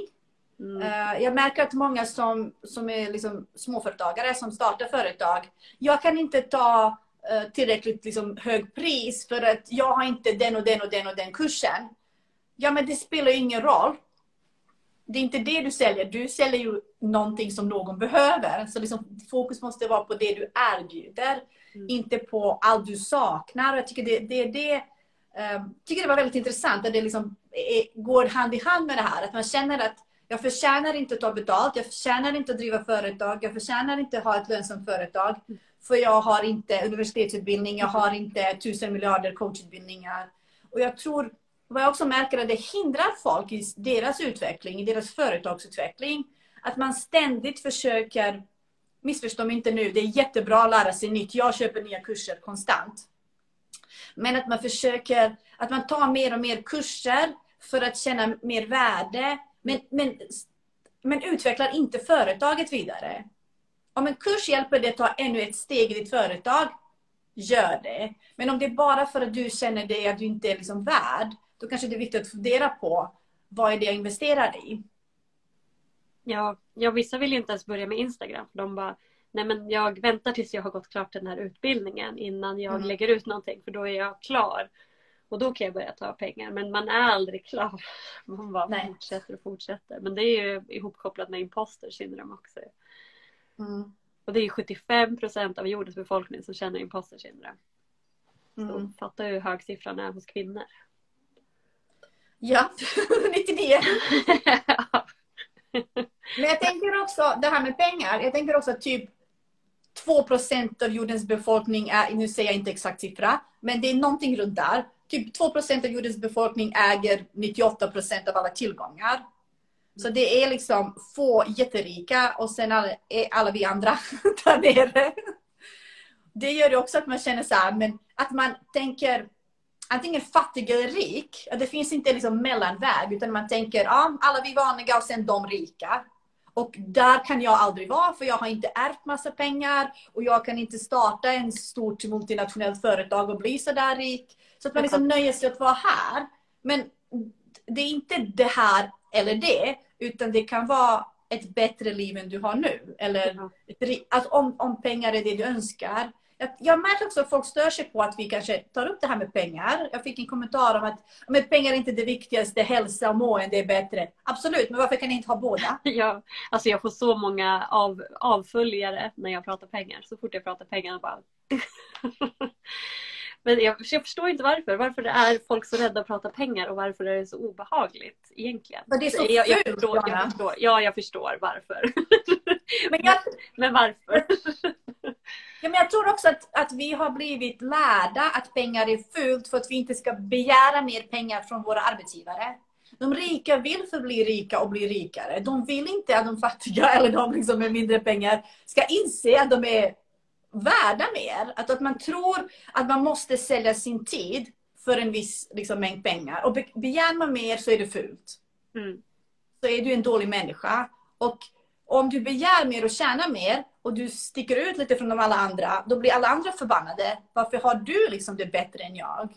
Mm. Eh, Jag märker att många som, som är liksom småföretagare som startar företag, jag kan inte ta eh, tillräckligt liksom hög pris för att jag har inte den och den och den och den kursen. Ja, men det spelar ingen roll. Det är inte det du säljer. Du säljer ju någonting som någon behöver. Så liksom, fokus måste vara på det du erbjuder, Mm. inte på allt du saknar. Jag tycker det, det, det, eh, tycker det var väldigt intressant att det liksom är, går hand i hand med det här. Att man känner att jag förtjänar inte att ta betalt, jag förtjänar inte att driva företag, jag förtjänar inte att ha ett lönsamt företag. För jag har inte universitetsutbildning, jag har inte tusen miljarder coachutbildningar. Och jag tror, vad jag också märker, är att det hindrar folk i deras utveckling, i deras företagsutveckling. Att man ständigt försöker, missförstå mig inte nu, det är jättebra att lära sig nytt. Jag köper nya kurser konstant. Men att man försöker, att man tar mer och mer kurser för att känna mer värde. Men, men, men utvecklar inte företaget vidare. Om en kurs hjälper dig att ta ännu ett steg i ditt företag, gör det. Men om det är bara för att du känner dig att du inte är liksom värd, då kanske det är viktigt att fundera på vad är det jag investerar i? Ja, ja, vissa vill ju inte ens börja med Instagram. De bara, nej men jag väntar tills jag har gått klart den här utbildningen innan jag Mm. lägger ut någonting för då är jag klar. Och då kan jag börja ta pengar. Men man är aldrig klar. Man bara Nej. fortsätter och fortsätter. Men det är ju ihopkopplat med imposter syndrom också. Mm. Och det är ju 75 procent av jordens befolkning som känner imposter syndrom. Så Mm. fatta hur hög siffran är hos kvinnor. Ja, 99. Men jag tänker också, det här med pengar, jag tänker också typ 2% av jordens befolkning är, nu säger jag inte exakt siffra, men det är någonting runt där. Typ 2% av jordens befolkning äger 98% av alla tillgångar. Så det är liksom få jätterika och sen alla, är alla vi andra där nere. Det gör ju också att man känner så här, men att man tänker antingen fattig eller rik. Det finns inte liksom mellanväg utan man tänker ja, alla vi vanliga och sen de rika. Och där kan jag aldrig vara för jag har inte ärvt massa pengar och jag kan inte starta en stort multinationellt företag och bli så där rik. Så att man liksom nöjer sig att vara här. Men det är inte det här eller det utan det kan vara ett bättre liv än du har nu. Eller ett att om, om pengar är det du önskar. Jag, märker också att folk stör sig på att vi kanske tar upp det här med pengar. Jag fick en kommentar om att men pengar är inte det viktigaste, hälsa och mående är bättre. Absolut, men varför kan ni inte ha båda? Ja, alltså jag får så många av, avföljare när jag pratar pengar. Så fort jag pratar pengar bara... Men jag, jag förstår inte varför. Varför är folk så rädda att prata pengar och varför är det så obehagligt egentligen? För det är så jag, jag, fult, förstår, jag förstår. Ja, jag förstår varför. Men jag, Men varför? ja, men jag tror också att, att vi har blivit lärda att pengar är fult för att vi inte ska begära mer pengar från våra arbetsgivare. De rika vill förbli rika och bli rikare. De vill inte att de fattiga eller de liksom med mindre pengar ska inse att de är värda mer. Att, att man tror att man måste sälja sin tid för en viss liksom, mängd pengar. Och be- begär man mer så är det fult. Mm. Så är du en dålig människa. Och om du begär mer och tjänar mer och du sticker ut lite från de alla andra, då blir alla andra förbannade. Varför har du liksom det bättre än jag?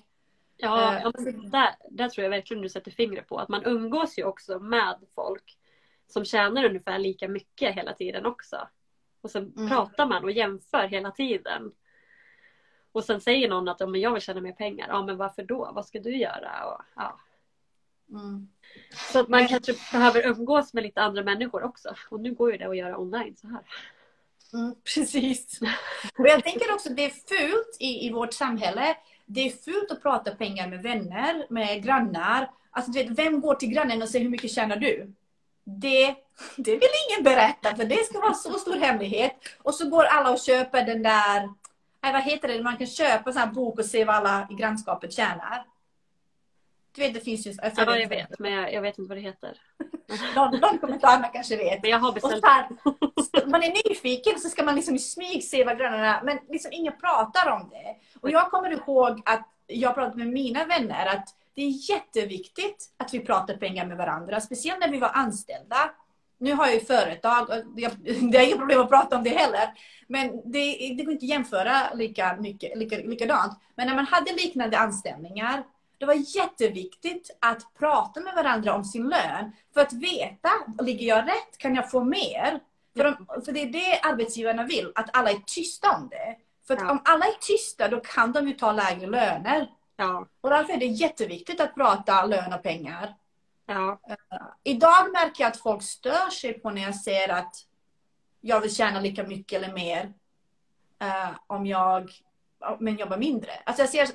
Ja, men där, där tror jag verkligen du sätter fingret på. Att man umgås ju också med folk som tjänar ungefär lika mycket hela tiden också. Och sen Mm. pratar man och jämför hela tiden. Och sen säger någon att ja, men jag vill tjäna mer pengar. Ja, men varför då? Vad ska du göra? Och, ja. Mm. Så att man Men- kanske behöver umgås med lite andra människor också. Och nu går ju det att göra online så här. Mm, precis. Och jag tänker också det är fult i, i vårt samhälle. Det är fult att prata pengar med vänner, med grannar. Alltså, du vet, vem går till grannen och säger hur mycket tjänar du? Det, det vill ingen berätta för det ska vara så stor hemlighet. Och så går alla och köper den där, nej, vad heter det, man kan köpa en sån här bok och se vad alla i grannskapet tjänar. Du vet det finns ju... Alltså, Ja, jag vet. Men jag, jag vet inte vad det heter. Någon, någon kommentarerna kanske vet. Men jag har Och beställt. här, man är nyfiken så ska man liksom i smyg se vad grannarna... Men liksom ingen pratar om det. Och jag kommer ihåg att jag pratade med mina vänner att det är jätteviktigt att vi pratar pengar med varandra. Speciellt när vi var anställda. Nu har jag ju företag och det är inga problem att prata om det heller. Men det, det går inte att jämföra lika mycket, lika, likadant. Men när man hade liknande anställningar Det var jätteviktigt att prata med varandra om sin lön för att veta, ligger jag rätt? Kan jag få mer? För, de, för det är det arbetsgivarna vill, att alla är tysta om det. För om alla är tysta då kan de ju ta lägre löner. Ja, Och därför är det jätteviktigt att prata lön och pengar. ja, Idag märker jag att folk stör sig på när jag säger att jag vill tjäna lika mycket eller mer eh, om jag men jobbar mindre. Alltså jag ser,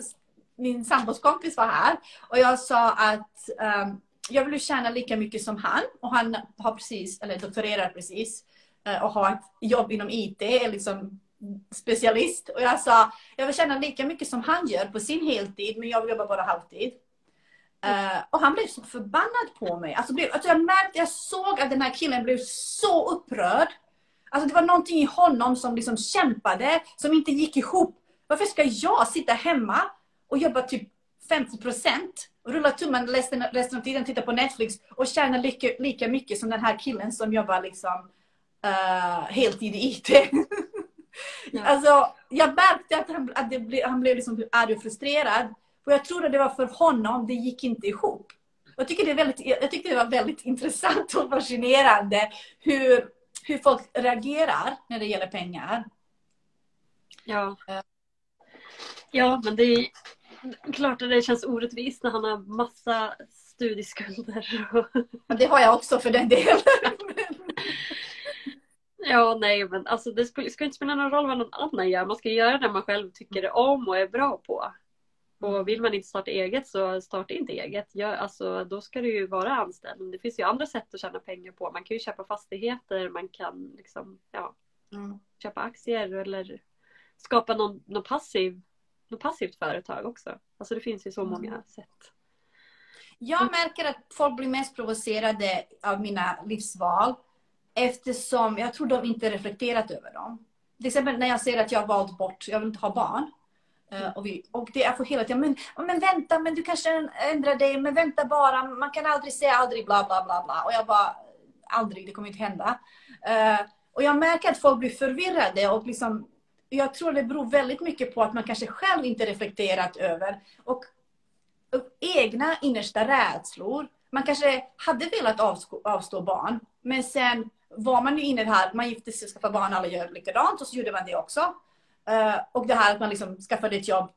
min sambos kompis var här och jag sa att ehm, jag vill tjäna lika mycket som han och han har precis, eller doktorerar precis eh, och har ett jobb inom IT, liksom specialist. Och jag sa, jag vill tjäna lika mycket som han gör på sin heltid men jag vill jobba bara halvtid. Uh, och han blev så förbannad på mig. Alltså, blev, alltså jag märkte, jag såg att den här killen blev så upprörd. Alltså det var någonting i honom som liksom kämpade, som inte gick ihop. Varför ska jag sitta hemma och jobba typ 50 procent, rulla tummen resten, resten av tiden, titta på Netflix och tjäna lika, lika mycket som den här killen som jobbar liksom uh, heltid i IT. Ja. Alltså, jag märkte att han, att ble, han blev liksom arg och frustrerad. Och jag tror att det var för honom, det gick inte ihop. Jag tycker det, är väldigt, jag tyckte det var väldigt intressant och fascinerande hur, hur folk reagerar när det gäller pengar. ja. Ja. Ja, men det är klart att det känns orättvist när han har massa studieskulder. Men Det har jag också för den delen. Ja, nej, men alltså det ska, inte spela någon roll vad någon annan gör. Man ska göra det man själv tycker om och är bra på. Och vill man inte starta eget så starta inte eget. Gör, alltså, då ska du ju vara anställd. Det finns ju andra sätt att tjäna pengar på. Man kan ju köpa fastigheter, man kan liksom, ja, Mm. köpa aktier eller skapa någon, någon passiv, något passivt företag också. Alltså det finns ju så många Mm. sätt. Jag märker att folk blir mest provocerade av mina livsval eftersom jag tror de inte reflekterat över dem. Till exempel när jag säger att jag har valt bort, jag vill inte ha barn. Eh, Och, vi, och det är för hela tiden, men, men vänta, men du kanske ändrar dig, men vänta bara, man kan aldrig säga aldrig, bla bla bla bla. Och jag bara, aldrig, det kommer inte hända. Eh, och jag märker att folk blir förvirrade och liksom, jag tror det beror väldigt mycket på att man kanske själv inte reflekterat över och, och egna innersta rädslor. Man kanske hade velat avstå, avstå barn, men sen var man ju inne i det här, man gifte sig och skaffade barn, alla gör likadant och så gjorde man det också. Eh, och det här att man liksom skaffade ett jobb.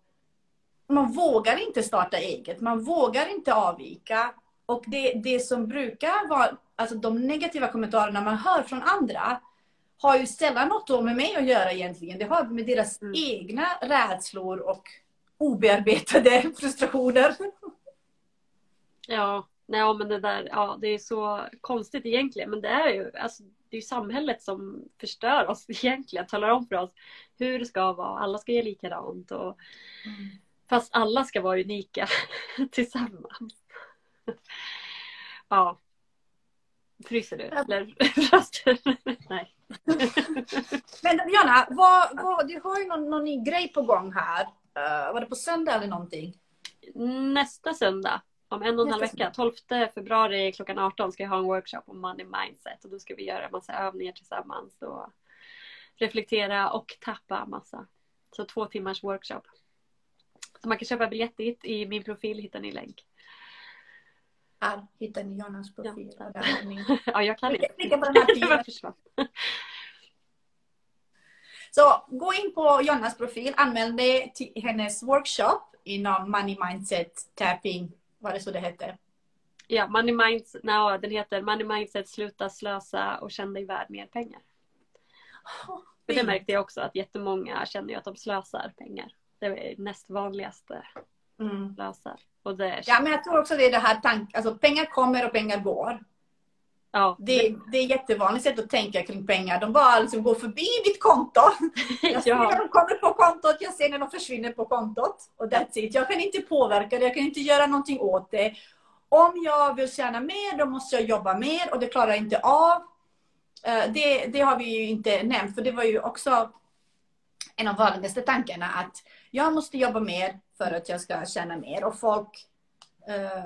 Man vågar inte starta eget, man vågar inte avvika. Och det, det som brukar vara, alltså de negativa kommentarerna man hör från andra har ju sällan något med mig att göra egentligen. Det har med deras Mm. egna rädslor och obearbetade frustrationer. Ja, nej, men det där, ja, det är så konstigt egentligen. Men det är ju, alltså, det är samhället som förstör oss egentligen. Talar om för oss hur det ska vara. Alla ska ge likadant. Och, fast alla ska vara unika tillsammans. Ja. Fryser du? Eller? Nej. Men Jonna, vad, vad, du har ju någon, någon ny grej på gång här. Uh, var det på söndag eller någonting? Nästa söndag, om en och en halv vecka, 12 februari klockan 18 ska jag ha en workshop om money mindset. Och då ska vi göra massa övningar tillsammans och reflektera och tappa massa. Så två timmars workshop. Så man kan köpa biljett dit. I min profil hittar ni länk. Här hittar ni Jonas profil. Ja, ni- Ja, jag kan inte. Klicka på den här. Så gå in på Jonas profil, anmäl dig till hennes workshop inom Money Mindset Tapping. Vad är det så det heter? Ja, money mindset, no, den heter Money mindset, sluta slösa och känn dig värd mer pengar. För det märkte jag också att jättemånga känner ju att de slösar pengar. Det är näst vanligaste Mm. slösar. Och det, Ja, men jag tror också det är det här tank, alltså pengar kommer och pengar går. Ja, Det, det är jättevanligt sätt att tänka kring pengar. De bara liksom går förbi mitt konto. Jag ser när de kommer på kontot, jag ser när de försvinner på kontot. Och that's it. Jag kan inte påverka det, jag kan inte göra någonting åt det. Om jag vill tjäna mer, då måste jag jobba mer och det klarar jag inte av. Eh, Det, det har vi ju inte nämnt, för det var ju också en av vanligaste tankarna att jag måste jobba mer för att jag ska tjäna mer. Och folk eh,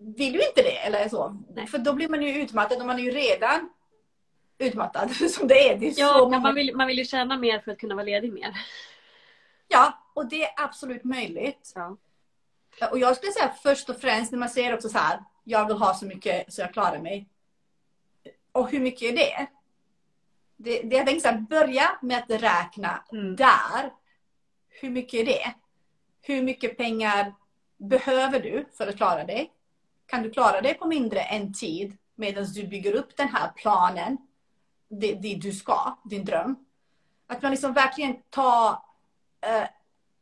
vill ju inte det, eller så. Nej. För då blir man ju utmattad och man är ju redan utmattad som det är. Det är ja många man, vill, man vill ju tjäna mer för att kunna vara ledig mer. Ja, och det är absolut möjligt. Ja. Och jag skulle säga först och främst när man säger också så här, jag vill ha så mycket så jag klarar mig. Och hur mycket är det? Det, det jag tänker så här, börja med att räkna Mm. där. Hur mycket är det? Hur mycket pengar behöver du för att klara dig? Kan du klara dig på mindre än tid medan du bygger upp den här planen? Det, det du ska, din dröm. Att man liksom verkligen tar eh,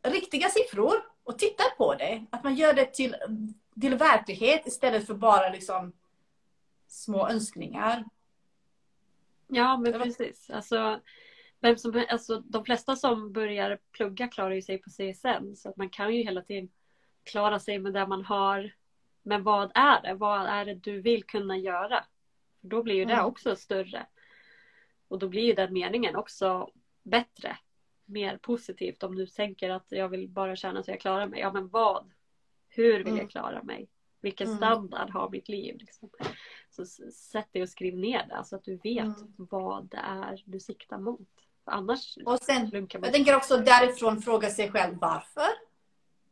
riktiga siffror och tittar på det. Att man gör det till, till verklighet istället för bara liksom små önskningar. Ja, men precis. Alltså, vem som, alltså, de flesta som börjar plugga klarar ju sig på CSN. Så att man kan ju hela tiden klara sig med det man har. Men vad är det? Vad är det du vill kunna göra? Då blir ju det Mm. också större. Och då blir ju den meningen också bättre. Mer positivt om du tänker att jag vill bara känna så jag klarar mig. Ja, men vad? Hur vill Mm. jag klara mig? Vilken Mm. standard har mitt liv? Liksom? Så sätt dig och skriv ner det så att du vet Mm. vad det är du siktar mot. För annars Och sen. Jag tänker också därifrån fråga sig själv varför.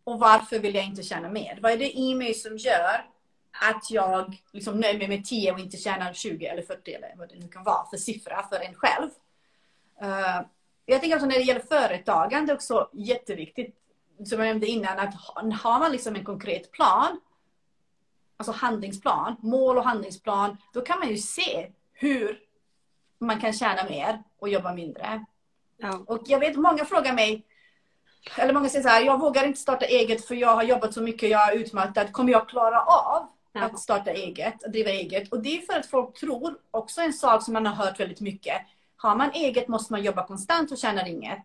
Och varför vill jag inte tjäna mer? Vad är det i mig som gör att jag liksom nöjer mig med 10 och inte tjänar 20 eller 40 eller vad det nu kan vara för siffra för en själv. Eh, jag tänker också när det gäller företagande också jätteviktigt, som jag nämnde innan, att ha- har man liksom en konkret plan, alltså handlingsplan, mål och handlingsplan, då kan man ju se hur man kan tjäna mer och jobba mindre. Ja. Och jag vet många frågar mig, eller många säger så här, jag vågar inte starta eget för jag har jobbat så mycket, jag är utmattad. Kommer jag klara av Ja. att starta eget, att driva eget? Och det är för att folk tror, också en sak som man har hört väldigt mycket, har man eget måste man jobba konstant och tjänar inget.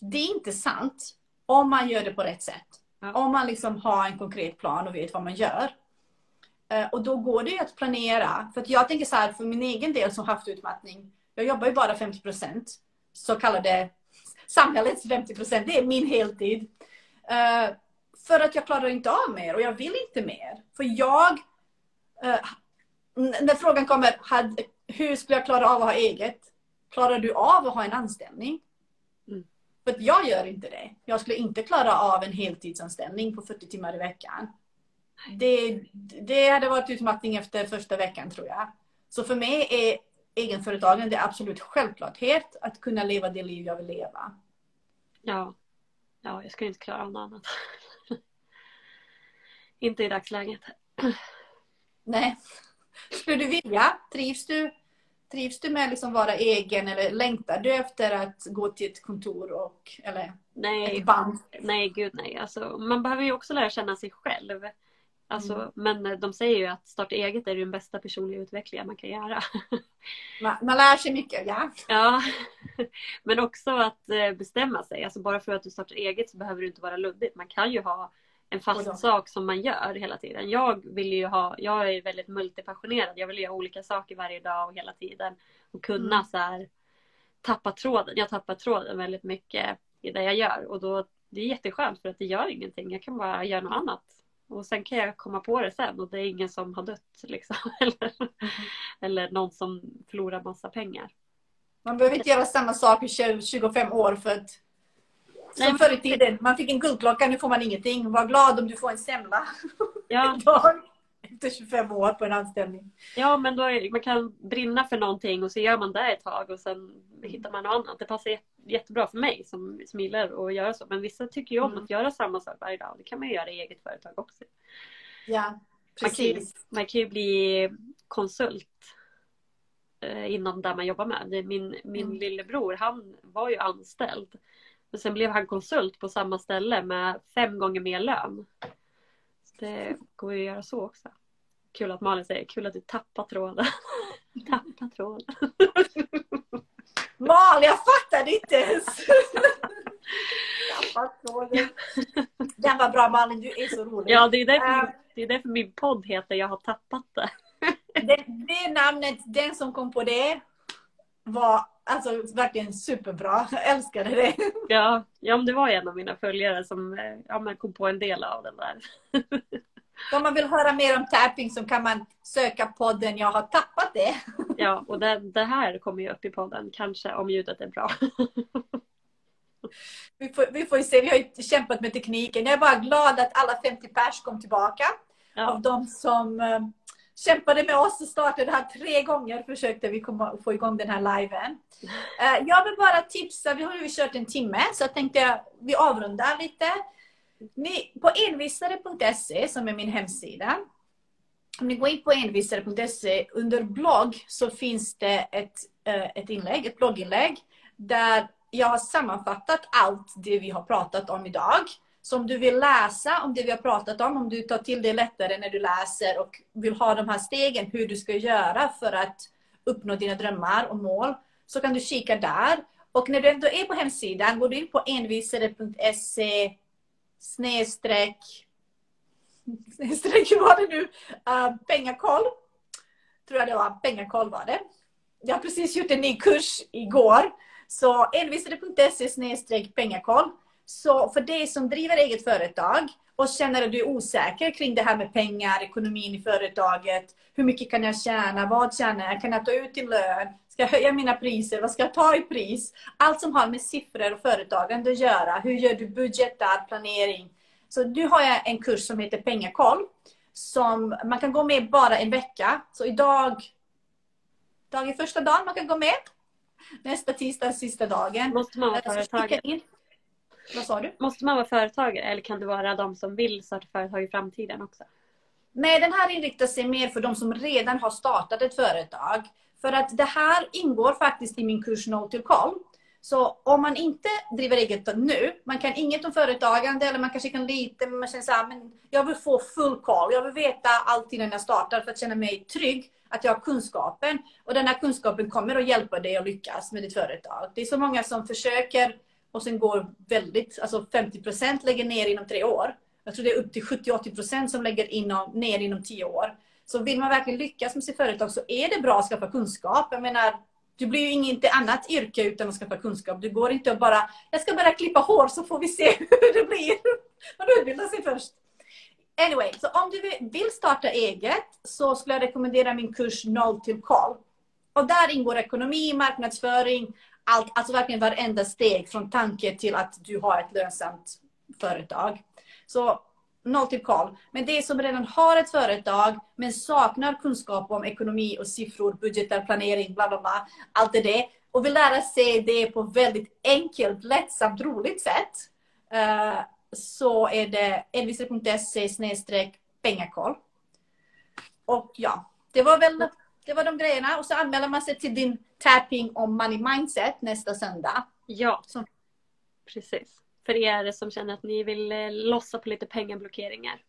Det är inte sant om man gör det på rätt sätt. Ja. Om man liksom har en konkret plan och vet vad man gör. Eh, Och då går det ju att planera. För att jag tänker så här, för min egen del som haft utmattning, jag jobbar ju bara 50 procent. Så kallade samhällets 50 procent, det är min heltid. Eh, för att jag klarar inte av mer och jag vill inte mer. För jag, n- när frågan kommer, had, hur skulle jag klara av att ha eget? Klarar du av att ha en anställning? Mm. För att jag gör inte det. Jag skulle inte klara av en heltidsanställning på 40 timmar i veckan. Det, det hade varit utmattning efter första veckan tror jag. Så för mig är egenföretagande absolut självklarhet att kunna leva det liv jag vill leva. Ja. ja, jag skulle inte klara av något annat. inte i dagsläget. Nej. Skulle du vilja? Trivs du, trivs du med att liksom vara egen eller längtar du efter att gå till ett kontor och eller Nej, ett band? nej gud nej. Alltså, man behöver ju också lära känna sig själv. Alltså, Mm. Men eh, de säger ju att starta eget är den bästa personliga utvecklingen man kan göra. Man, man lär sig mycket, ja. Ja, men också att eh, bestämma sig. Alltså bara för att du startar eget så behöver det inte vara luddigt. Man kan ju ha en fast sak som man gör hela tiden. Jag vill ju ha, jag är väldigt multipassionerad. Jag vill göra olika saker varje dag och hela tiden. Och kunna Mm. så här tappa tråden. Jag tappar tråden väldigt mycket i det jag gör. Och då, det är jätteskönt för att det gör ingenting. Jag kan bara göra något annat. Och sen kan jag komma på det sen och det är ingen som har dött liksom. Eller, eller någon som förlorar massa pengar. Man behöver inte göra samma sak i 20 25 år för att Nej, som förr i tiden, man fick en guldklocka, nu får man ingenting. Var glad om du får en semla Ja, idag. Efter 25 år på en anställning. Ja, men då är, man kan brinna för någonting och så gör man det ett tag och sen hittar man något annat. Det passar jättebra för mig som, som gillar att göra så. Men vissa tycker ju om Mm. att göra samma sak varje dag. Det kan man ju göra i eget företag också. Ja, Man kan, ju, precis. man kan ju bli konsult eh, inom där man jobbar med. Min, min Mm. lillebror, han var ju anställd. Men sen blev han konsult på samma ställe med fem gånger mer lön. Så det går ju att göra så också. Kul att Malin säger, kul att du tappar tråden. tappar tråden. Mal, jag fattade inte ens! Den var bra Malin, du är så rolig. Ja, det är därför, Äh. det är därför min podd heter Jag har tappat det. Det, det namnet, den som kom på det var alltså verkligen superbra. Jag älskade det. Ja, ja men det var en av mina följare som eh, ja, men kom på en del av den där. Om man vill höra mer om tapping så kan man söka podden Jag har tappat det. Ja, och det, det här kommer ju upp i podden, kanske om ljudet är bra. Vi får, vi får se, vi har ju kämpat med tekniken. Jag är bara glad att alla 50 pers kom tillbaka. Ja. Av de som uh, kämpade med oss och startade det här tre gånger försökte vi komma, få igång den här liven. Uh, jag vill bara tipsa, vi har ju kört en timme så jag tänkte vi avrundar lite. Ni, på envisare.se som är min hemsida. Om ni går in på envisare.se under blogg så finns det ett, eh, ett inlägg, ett blogginlägg där jag har sammanfattat allt det vi har pratat om idag. Så om du vill läsa om det vi har pratat om, om du tar till det lättare när du läser och vill ha de här stegen hur du ska göra för att uppnå dina drömmar och mål, så kan du kika där. Och när du ändå är på hemsidan, går du in på envisare.se snedstreck snedstreck, hur var det nu? Ah, uh, pengakoll. Tror jag det var. Pengakoll var det. Jag har precis gjort en ny kurs igår så envisare.se pengakoll. Så för dig som driver eget företag och känner att du är osäker kring det här med pengar, ekonomin i företaget. Hur mycket kan jag tjäna? Vad tjänar jag? Kan jag ta ut i lön? Ska jag höja mina priser? Vad ska jag ta i pris? Allt som har med siffror och företagande att göra. Hur gör du budgetar, planering? Så nu har jag en kurs som heter Pengakoll. Som man kan gå med bara en vecka. Så idag, dag är första dagen man kan gå med. Nästa tisdag är sista dagen. Måste man vara Så företagare? in. Vad sa du? Måste man vara företagare eller kan det vara de som vill starta företag i framtiden också? Nej, den här inriktar sig mer för de som redan har startat ett företag. För att det här ingår faktiskt i min kurs No till Call. Så om man inte driver eget nu, man kan inget om företagande eller man kanske kan lite, men man känner så här, men jag vill få full koll. Jag vill veta allt innan jag startar för att känna mig trygg, att jag har kunskapen. Och den här kunskapen kommer att hjälpa dig att lyckas med ditt företag. Det är så många som försöker och sen går väldigt, alltså 50 procent lägger ner inom tre år. Jag tror det är upp till 70-80 procent som lägger inom, ner inom tio år. Så vill man verkligen lyckas med sitt företag så är det bra att skaffa kunskap. Jag menar, du blir ju inget annat yrke utan att skaffa kunskap. Du går inte och bara, jag ska bara klippa hår så får vi se hur det blir. Man utbildar sig först. Anyway, så om du vill starta eget så skulle jag rekommendera min kurs Noll till koll. Och där ingår ekonomi, marknadsföring, allt, alltså verkligen varenda steg från tanke till att du har ett lönsamt företag. Så noll till koll. Men det som redan har ett företag men saknar kunskap om ekonomi och siffror, budgetar, planering, bla bla bla. Allt det där. Och vill lära sig det på väldigt enkelt, lättsamt, roligt sätt. Uh, så är det envisare.se pengakoll. Och ja, det var väl det var de grejerna. Och så anmäler man sig till din tapping om money mindset nästa söndag. Ja, Så. precis. För er som känner att ni vill eh, lossa på lite pengablockeringar.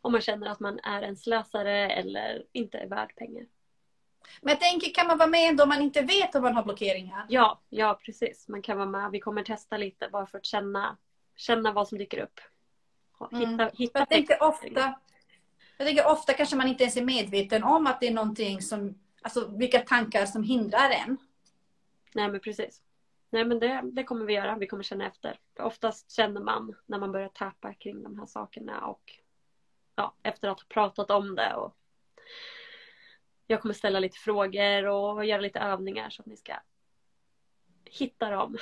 Om man känner att man är en slösare eller inte är värd pengar. Men jag tänker, kan man vara med om man inte vet om man har blockeringar? Ja, ja precis. Man kan vara med. Vi kommer testa lite bara för att känna, känna vad som dyker upp. Hitta, Mm. hitta Jag tänker ofta, jag tänker ofta kanske man inte ens är medveten om att det är någonting som, alltså vilka tankar som hindrar en. Nej men precis. Nej men det, det kommer vi göra. Vi kommer känna efter. Oftast känner man när man börjar tappa kring de här sakerna och ja, efter att ha pratat om det. Och jag kommer ställa lite frågor och göra lite övningar så att ni ska hitta dem.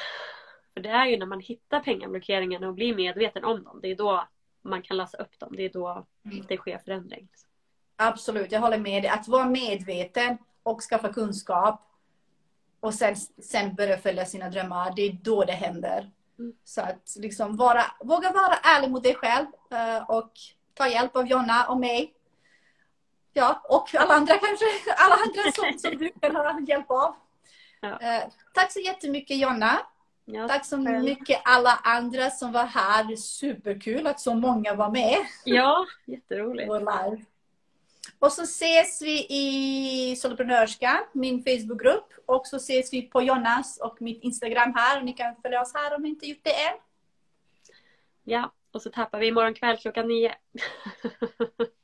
För det är ju när man hittar pengablockeringarna och blir medveten om dem. Det är då man kan läsa upp dem. Det är då Mm. det sker förändring. Absolut, jag håller med dig. Att vara medveten och skaffa kunskap och sen, sen börja följa sina drömmar, det är då det händer. Mm. Så att liksom vara, våga vara ärlig mot dig själv eh, och ta hjälp av Jonna och mig. Ja, och alla andra kanske. Alla andra som, som du kan ha hjälp av. Ja. Eh, tack så jättemycket Jonna. Ja, Tack så mycket alla andra som var här. Superkul att så många var med ja jätteroligt. vår live. Och så ses vi i Soloprenörskan, min Facebookgrupp. Och så ses vi på Jonas och mitt Instagram här. Ni kan följa oss här om ni inte gjort det än. Ja, och så tappar vi imorgon kväll klockan nio.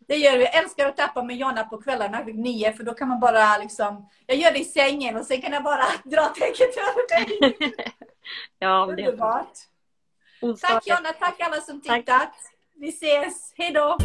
Det gör vi. Jag älskar att tappa med Jonna på kvällarna vid nio. För då kan man bara liksom... Jag gör det i sängen och sen kan jag bara dra täcket över dig. ja, det är Underbart. Tack Jonna, tack alla som tittat. Vi ses. Hej då!